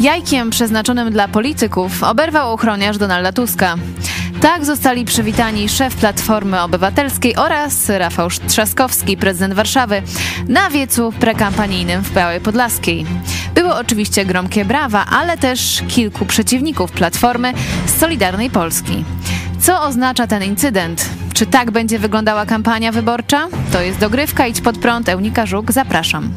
Jajkiem przeznaczonym dla polityków oberwał ochroniarz Donalda Tuska. Tak zostali przywitani szef Platformy Obywatelskiej oraz Rafał Trzaskowski, prezydent Warszawy, na wiecu prekampanijnym w Białej Podlaskiej. Było oczywiście gromkie brawa, ale też kilku przeciwników Platformy z Solidarnej Polski. Co oznacza ten incydent? Czy tak będzie wyglądała kampania wyborcza? To jest dogrywka, idź pod prąd, Eunika Żuk, zapraszam.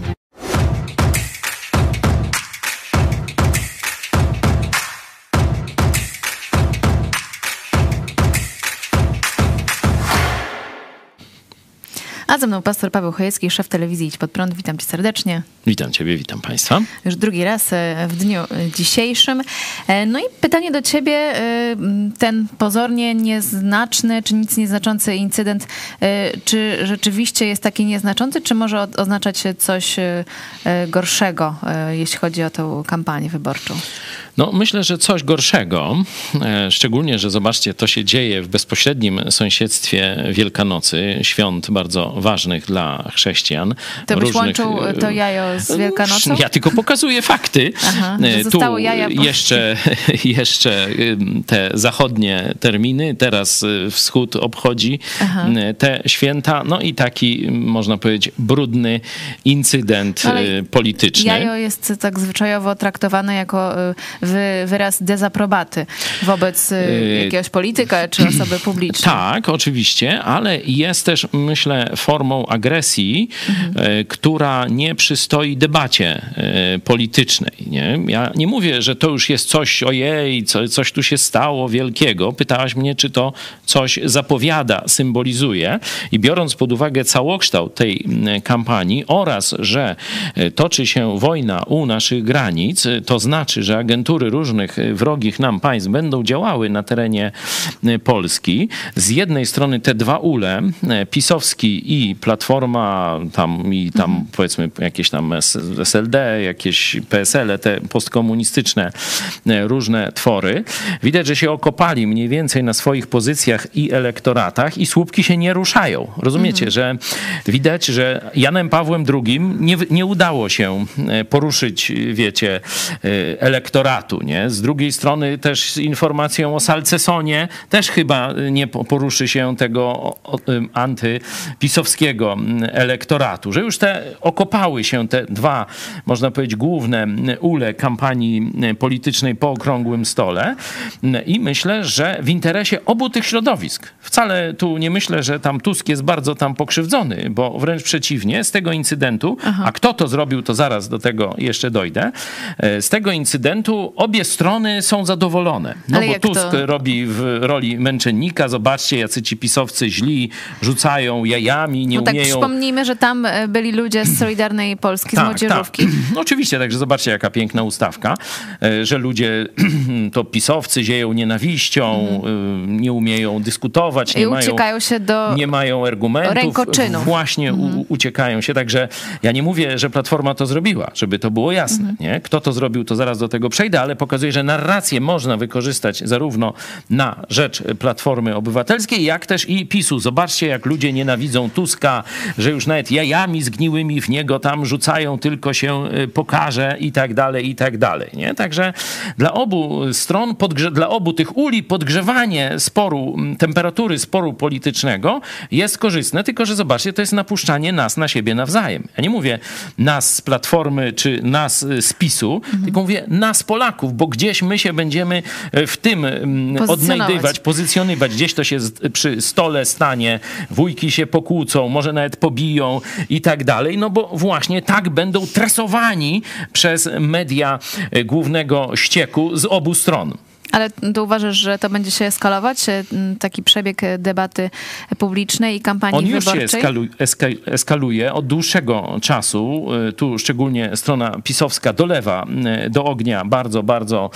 A ze mną pastor Paweł Chojecki, szef telewizji Idź Pod Prąd. Witam cię serdecznie. Witam ciebie, witam państwa. Już drugi raz e, w dniu e, dzisiejszym. E, no i pytanie do ciebie. Ten pozornie nieznaczny, czy nic nieznaczący incydent, czy rzeczywiście jest taki nieznaczący, czy może oznaczać coś gorszego, jeśli chodzi o tę kampanię wyborczą? No, myślę, że coś gorszego, szczególnie, że zobaczcie, to się dzieje w bezpośrednim sąsiedztwie Wielkanocy, świąt bardzo ważnych dla chrześcijan. To byś różnych... łączył to jajo z Wielkanocą? Ja tylko pokazuję fakty. Aha, tu jaja jeszcze, jeszcze te zachodnie terminy, teraz y, wschód obchodzi Aha. te święta, no i taki, można powiedzieć, brudny incydent no, polityczny. Jajo jest tak zwyczajowo traktowane jako y, wyraz dezaprobaty wobec y, jakiegoś polityka czy osoby publicznej. Tak, oczywiście, ale jest też, myślę, formą agresji, mhm. która nie przystoi debacie e, politycznej. Nie? Ja nie mówię, że to już jest coś, ojej, co, coś tu się stało wielkiego. Pytałaś mnie, czy to coś zapowiada, symbolizuje. I biorąc pod uwagę całokształt tej kampanii oraz, że e, toczy się wojna u naszych granic, to znaczy, że agentury różnych wrogich nam państw będą działały na terenie Polski. Z jednej strony te dwa ule, pisowski i Platforma, tam i tam mhm. powiedzmy jakieś tam SLD, jakieś PSL, -e, te postkomunistyczne e, różne twory. Widać, że się okopali mniej więcej na swoich pozycjach i elektoratach i słupki się nie ruszają. Rozumiecie, mhm. że widać, że Janem Pawłem II nie, nie udało się e, poruszyć, wiecie, elektoratu, nie? Z drugiej strony też z informacją o Salcesonie też chyba nie poruszy się tego antypisowskiego polskiego elektoratu, że już te okopały się te dwa, można powiedzieć, główne ule kampanii politycznej po okrągłym stole i myślę, że w interesie obu tych środowisk. Wcale tu nie myślę, że tam Tusk jest bardzo tam pokrzywdzony, bo wręcz przeciwnie, z tego incydentu, Aha. a kto to zrobił, to zaraz do tego jeszcze dojdę, e, z tego incydentu obie strony są zadowolone. No Ale bo Tusk to? robi w roli męczennika, zobaczcie, jacy ci pisowcy źli, rzucają jajami, nie no tak, umieją... przypomnijmy, że tam e, byli ludzie z Solidarnej Polski, tak, z młodzieżówki. Tak. No oczywiście, także zobaczcie, jaka piękna ustawka, e, że ludzie, to pisowcy zieją nienawiścią, mhm. nie umieją dyskutować, nie I mają, uciekają się do nie mają argumentów. Rękoczynu. Właśnie mhm. uciekają się, także ja nie mówię, że Platforma to zrobiła, żeby to było jasne. Mhm. Nie? Kto to zrobił, to zaraz do tego przejdę, ale pokazuje, że narrację można wykorzystać zarówno na rzecz Platformy Obywatelskiej, jak też i PiSu. Zobaczcie, jak ludzie nienawidzą Tuska, że już nawet jajami zgniłymi w niego tam rzucają, tylko się y, pokaże i tak dalej, i tak dalej. Nie? Także dla obu stron, dla obu tych uli podgrzewanie sporu, temperatury sporu politycznego jest korzystne, tylko że zobaczcie, to jest napuszczanie nas na siebie nawzajem. Ja nie mówię nas z Platformy czy nas y, z PiSu, mhm. tylko mówię nas Polaków, bo gdzieś my się będziemy y, w tym odnajdywać, pozycjonować. Gdzieś to się przy stole stanie, wujki się pokłócą, może nawet pobiją i tak dalej, no bo właśnie tak będą tresowani przez media e, głównego ścieku z obu stron. Ale to uważasz, że to będzie się eskalować, e, taki przebieg debaty publicznej i kampanii On wyborczej? On już się eskalu, eska, eskaluje od dłuższego czasu. E, tu szczególnie strona pisowska dolewa e, do ognia bardzo, bardzo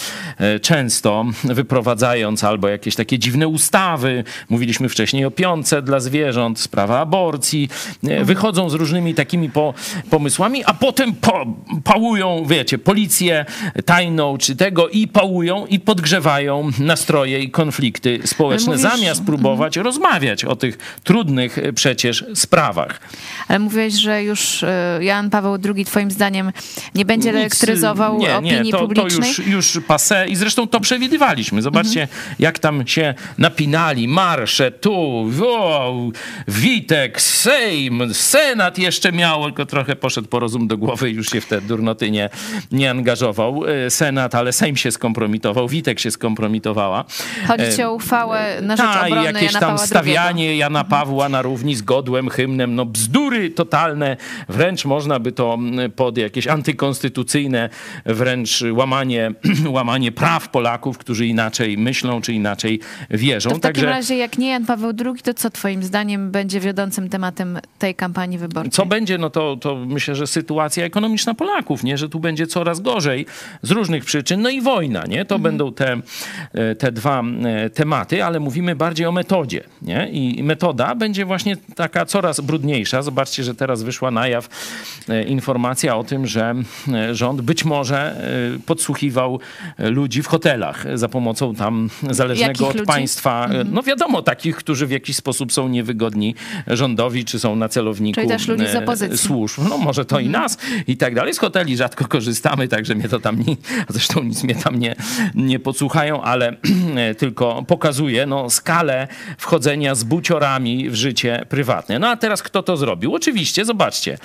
często, wyprowadzając albo jakieś takie dziwne ustawy. Mówiliśmy wcześniej o piące dla zwierząt, sprawa aborcji. Mhm. Wychodzą z różnymi takimi po, pomysłami, a potem po, pałują, wiecie, policję tajną czy tego i pałują i podgrzewają podgrzewają nastroje i konflikty społeczne, mówisz- zamiast próbować rozmawiać o tych trudnych e, przecież sprawach. Ale mówiłeś, że już e, Jan Paweł II twoim zdaniem nie będzie Nic, elektryzował nie, opinii nie, to, publicznej? To już, już passé i zresztą to przewidywaliśmy. Zobaczcie, Mhm. jak tam się napinali, marsze tu, o, Witek, Sejm, Senat jeszcze miał, tylko trochę poszedł po rozum do głowy i już się w te durnoty nie, nie angażował. E, Senat, ale Sejm się skompromitował, Witek się skompromitowała. Chodzi ci o uchwałę na rzecz i obrony jakieś Jana tam Pawła II. stawianie Jana Pawła na równi z godłem, hymnem, no bzdury totalne, wręcz można by to mm, pod jakieś antykonstytucyjne, wręcz łamanie, łamanie praw Polaków, którzy inaczej myślą, czy inaczej wierzą. To w takim razie, jak nie Jan Paweł II, to co twoim zdaniem będzie wiodącym tematem tej kampanii wyborczej? Co będzie, no to, to myślę, że sytuacja ekonomiczna Polaków, nie? że tu będzie coraz gorzej z różnych przyczyn, no i wojna, nie? To będą te, te dwa e, tematy, ale mówimy bardziej o metodzie, nie? I metoda będzie właśnie taka coraz brudniejsza. Zobaczcie, że teraz wyszła na jaw e, informacja o tym, że e, rząd być może e, podsłuchiwał e, ludzi w hotelach za pomocą tam zależnego Jakich od ludzi? państwa, e, no wiadomo, takich, którzy w jakiś sposób są niewygodni rządowi, czy są na celowniku Czyli też ludzi z e, opozycji. służb, no może to i nas i tak dalej. Z hoteli rzadko korzystamy, także mnie to tam nie, zresztą nic mnie tam nie, nie podsłuchają, ale tylko pokazuje no, skalę wchodzenia z buciorami w życie prywatne. No a teraz kto to zrobił? Oczywiście, zobaczcie,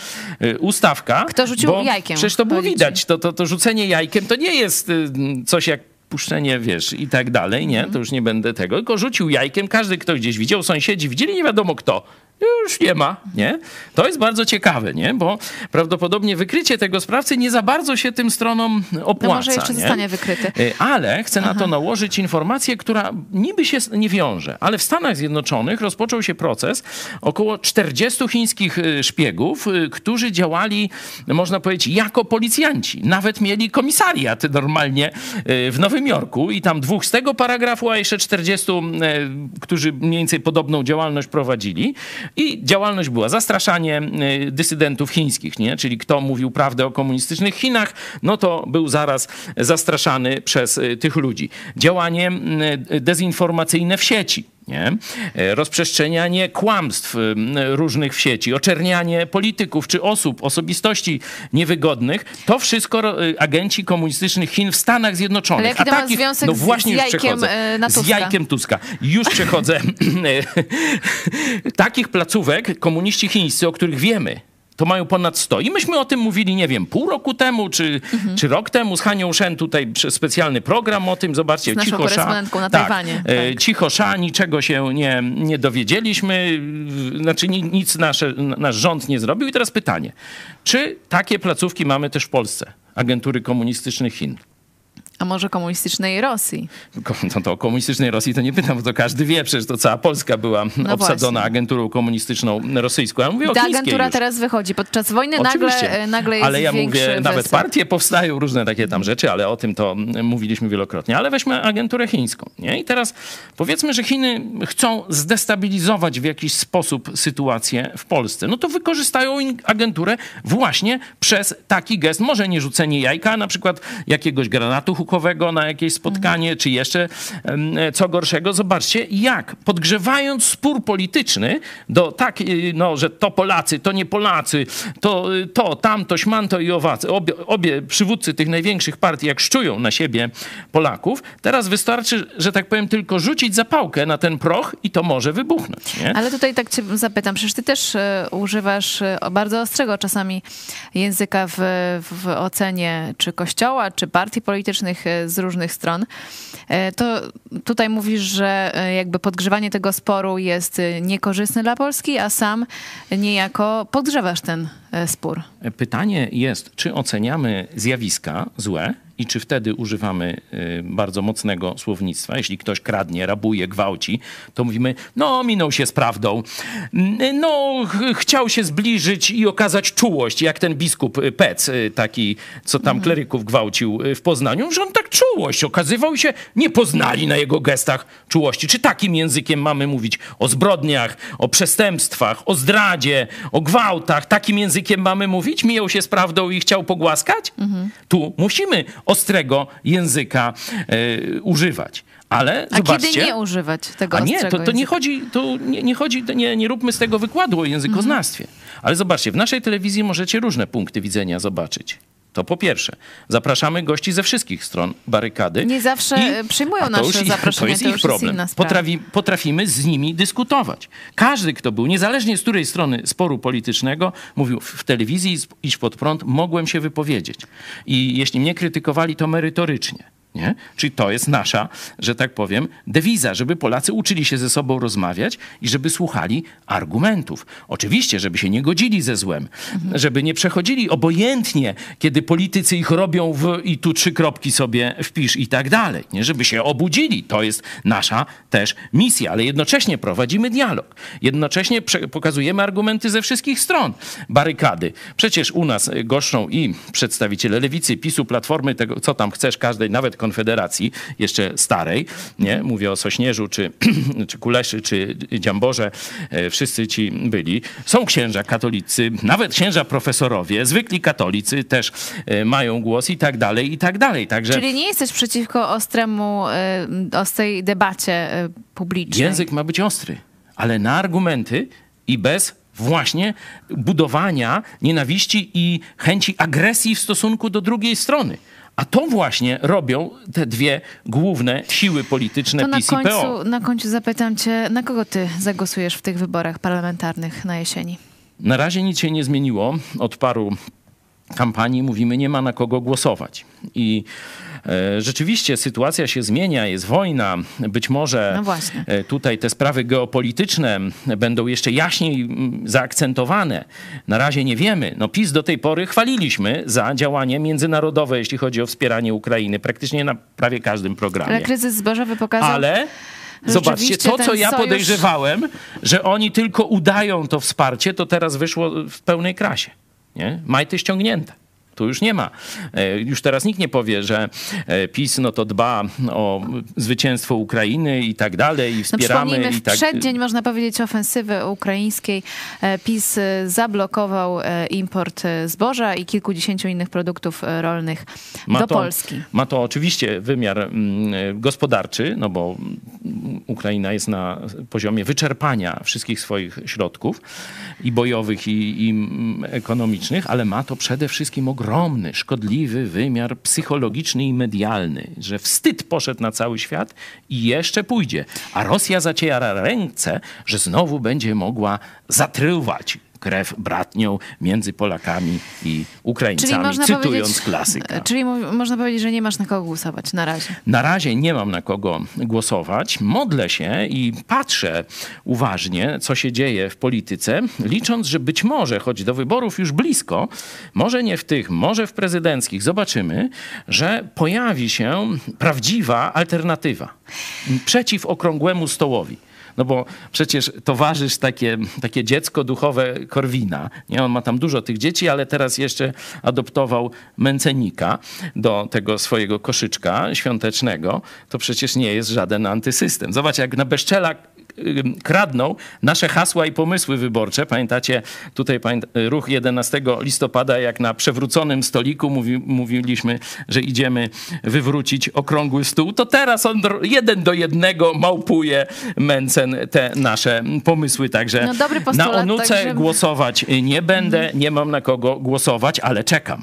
y, ustawka. Kto rzucił jajkiem, Przecież to było widać, to, to, to rzucenie jajkiem to nie jest y, coś jak puszczenie, wiesz, i tak dalej, nie? To już nie będę tego, tylko rzucił jajkiem, każdy kto gdzieś widział, sąsiedzi widzieli, nie wiadomo kto. Już nie ma, nie? To jest bardzo ciekawe, nie? Bo prawdopodobnie wykrycie tego sprawcy nie za bardzo się tym stronom opłaca. No może jeszcze nie? zostanie wykryty. Y, Ale chcę na to nałożyć informację, która niby się nie wiąże, ale w Stanach Zjednoczonych rozpoczął się proces około 40 chińskich y, szpiegów, y, którzy działali, można powiedzieć, jako policjanci. Nawet mieli komisariat normalnie w Nowym Jorku i tam dwóch z tego paragrafu, a jeszcze 40, y, którzy mniej więcej podobną działalność prowadzili. I działalność była zastraszanie y, dysydentów chińskich, nie? czyli kto mówił prawdę o komunistycznych Chinach, no to był zaraz zastraszany przez y, tych ludzi. Działanie y, dezinformacyjne w sieci. Nie? E, Rozprzestrzenianie kłamstw różnych w sieci, oczernianie polityków czy osób, osobistości niewygodnych, to wszystko y, agenci komunistycznych Chin w Stanach Zjednoczonych. Ale jaki to ma takich- związek no z- właśnie z jajkiem, przechodzę. e, na Z Tuska? jajkiem Tuska. Już przechodzę. Takich placówek komuniści chińscy, o których wiemy, to mają ponad 100. I myśmy o tym mówili, nie wiem, pół roku temu, czy, Mhm. czy rok temu z Hanią Shen tutaj specjalny program o tym. Zobaczcie, Z naszą cicho sza. korespondentką na tak, Tajwanie, e, tak. Cicho sza, niczego się nie, nie dowiedzieliśmy, znaczy ni- nic nasze, nasz rząd nie zrobił. I teraz pytanie, czy takie placówki mamy też w Polsce? Agentury komunistycznych Chin. A może komunistycznej Rosji? No to o komunistycznej Rosji to nie pytam, bo to każdy wie, przecież to cała Polska była obsadzona właśnie. agenturą komunistyczną rosyjską. Ja mówię o Ta agentura już. teraz wychodzi. Podczas wojny nagle, Oczywiście. e, nagle jest Ale ja mówię, nawet partie powstają, różne takie tam rzeczy, ale o tym to mówiliśmy wielokrotnie. Ale weźmy agenturę chińską. Nie? I teraz powiedzmy, że Chiny chcą zdestabilizować w jakiś sposób sytuację w Polsce. No to wykorzystają agenturę właśnie przez taki gest. Może nie rzucenie jajka, na przykład jakiegoś granatu na jakieś spotkanie, czy jeszcze co gorszego. Zobaczcie, jak podgrzewając spór polityczny do tak, y, no, że to Polacy, to nie Polacy, to, y, to tamto, śmanto i owacy. Obie, obie przywódcy tych największych partii, jak szczują na siebie Polaków, teraz wystarczy, że tak powiem, tylko rzucić zapałkę na ten proch i to może wybuchnąć. Nie? Ale tutaj tak cię zapytam, przecież ty też e, używasz e, bardzo ostrego czasami języka w, w ocenie czy kościoła, czy partii politycznych e, z różnych stron. E, To tutaj mówisz, że e, jakby podgrzewanie tego sporu jest niekorzystne dla Polski, a sam niejako podgrzewasz ten spór. Pytanie jest, czy oceniamy zjawiska złe i czy wtedy używamy y, bardzo mocnego słownictwa. Jeśli ktoś kradnie, rabuje, gwałci, to mówimy, no minął się z prawdą. No ch- chciał się zbliżyć i okazać czułość, jak ten biskup Pec, taki, co tam kleryków gwałcił w Poznaniu, że on tak czuł, czułość. Okazywał się, nie poznali na jego gestach czułości. Czy takim językiem mamy mówić o zbrodniach, o przestępstwach, o zdradzie, o gwałtach? Takim językiem mamy mówić? Mijał się z prawdą i chciał pogłaskać? Mhm. Tu musimy ostrego języka e, używać. Ale A zobaczcie, kiedy nie używać tego a nie, to, to nie chodzi, to nie, nie chodzi, nie, nie róbmy z tego wykładu o językoznawstwie. Ale zobaczcie, w naszej telewizji możecie różne punkty widzenia zobaczyć. To po pierwsze, zapraszamy gości ze wszystkich stron barykady. Nie zawsze, e, przyjmują nasze już zaproszenia, To jest to ich jest problem. sprawa. Potrafi, potrafimy z nimi dyskutować. Każdy, kto był, niezależnie z której strony sporu politycznego, mówił w telewizji Idź pod prąd, mogłem się wypowiedzieć. I jeśli mnie krytykowali, to merytorycznie. Nie? Czyli to jest nasza, że tak powiem, dewiza, żeby Polacy uczyli się ze sobą rozmawiać i żeby słuchali argumentów. Oczywiście, żeby się nie godzili ze złem, żeby nie przechodzili obojętnie, kiedy politycy ich robią w, i tu trzy kropki sobie wpisz i tak dalej. Nie? Żeby się obudzili. To jest nasza też misja, ale jednocześnie prowadzimy dialog. Jednocześnie pokazujemy argumenty ze wszystkich stron barykady. Przecież u nas y, goszczą i przedstawiciele Lewicy, PiSu, Platformy, tego co tam chcesz, każdej, nawet Konfederacji, jeszcze starej, nie? Mówię o Sośnierzu, czy, czy Kuleszy, czy Dziamborze, e, wszyscy ci byli. Są księża katolicy, nawet księża profesorowie, zwykli katolicy też e, mają głos i tak dalej, i tak dalej. Także Czyli nie jesteś przeciwko ostremu, y, ostrej debacie publicznej? Język ma być ostry, ale na argumenty i bez właśnie budowania nienawiści i chęci agresji w stosunku do drugiej strony. A to właśnie robią te dwie główne siły polityczne To na PiS i PO. końcu, na końcu zapytam cię, na kogo ty zagłosujesz w tych wyborach parlamentarnych na jesieni? Na razie nic się nie zmieniło. Od paru kampanii mówimy, nie ma na kogo głosować. I rzeczywiście sytuacja się zmienia, jest wojna. Być może No e, tutaj te sprawy geopolityczne będą jeszcze jaśniej mm, zaakcentowane. Na razie nie wiemy. No PiS do tej pory chwaliliśmy za działanie międzynarodowe, jeśli chodzi o wspieranie Ukrainy, praktycznie na prawie każdym programie. Ale kryzys zbożowy pokazał... Ale zobaczcie, to co ja podejrzewałem, że oni tylko udają to wsparcie, to teraz wyszło w pełnej krasie. Nie? Majty ściągnięte. Tu już nie ma. E, Już teraz nikt nie powie, że e, PiS no to dba o zwycięstwo Ukrainy i tak dalej, i No wspieramy. i w tak, przeddzień, można powiedzieć, ofensywy ukraińskiej e, PiS zablokował import zboża i kilkudziesięciu innych produktów rolnych do to, Polski. Ma to oczywiście wymiar mm, gospodarczy, no bo Ukraina jest na poziomie wyczerpania wszystkich swoich środków i bojowych, i, i mm, ekonomicznych, ale ma to przede wszystkim ogromny, szkodliwy wymiar psychologiczny i medialny, że wstyd poszedł na cały świat i jeszcze pójdzie. A Rosja zaciera ręce, że znowu będzie mogła zatrywać krew bratnią między Polakami i Ukraińcami, cytując klasyka. Czyli mo- można powiedzieć, że nie masz na kogo głosować na razie. Na razie nie mam na kogo głosować. Modlę się i patrzę uważnie, co się dzieje w polityce, licząc, że być może, choć do wyborów już blisko, może nie w tych, może w prezydenckich, zobaczymy, że pojawi się prawdziwa alternatywa przeciw okrągłemu stołowi. No bo przecież towarzysz takie, takie dziecko duchowe Korwina. Nie? On ma tam dużo tych dzieci, ale teraz jeszcze adoptował Mencenika do tego swojego koszyczka świątecznego. To przecież nie jest żaden antysystem. Zobacz, jak na bezczela ym, kradną nasze hasła i pomysły wyborcze. Pamiętacie tutaj pamięt, ruch 11 listopada, jak na przewróconym stoliku mówi, mówiliśmy, że idziemy wywrócić okrągły stół, to teraz on jeden do jednego małpuje Mencen te nasze pomysły. Także No, dobry na postulat, onuce także- głosować nie będę, nie mam na kogo głosować, ale czekam.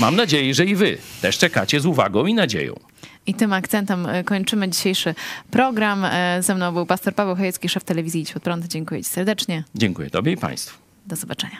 Mam nadzieję, że i wy też czekacie z uwagą i nadzieją. I tym akcentem e, kończymy dzisiejszy program. E, Ze mną był pastor Paweł Chojecki, szef telewizji Idź Pod Prąd. Dziękuję ci serdecznie. Dziękuję tobie i państwu. Do zobaczenia.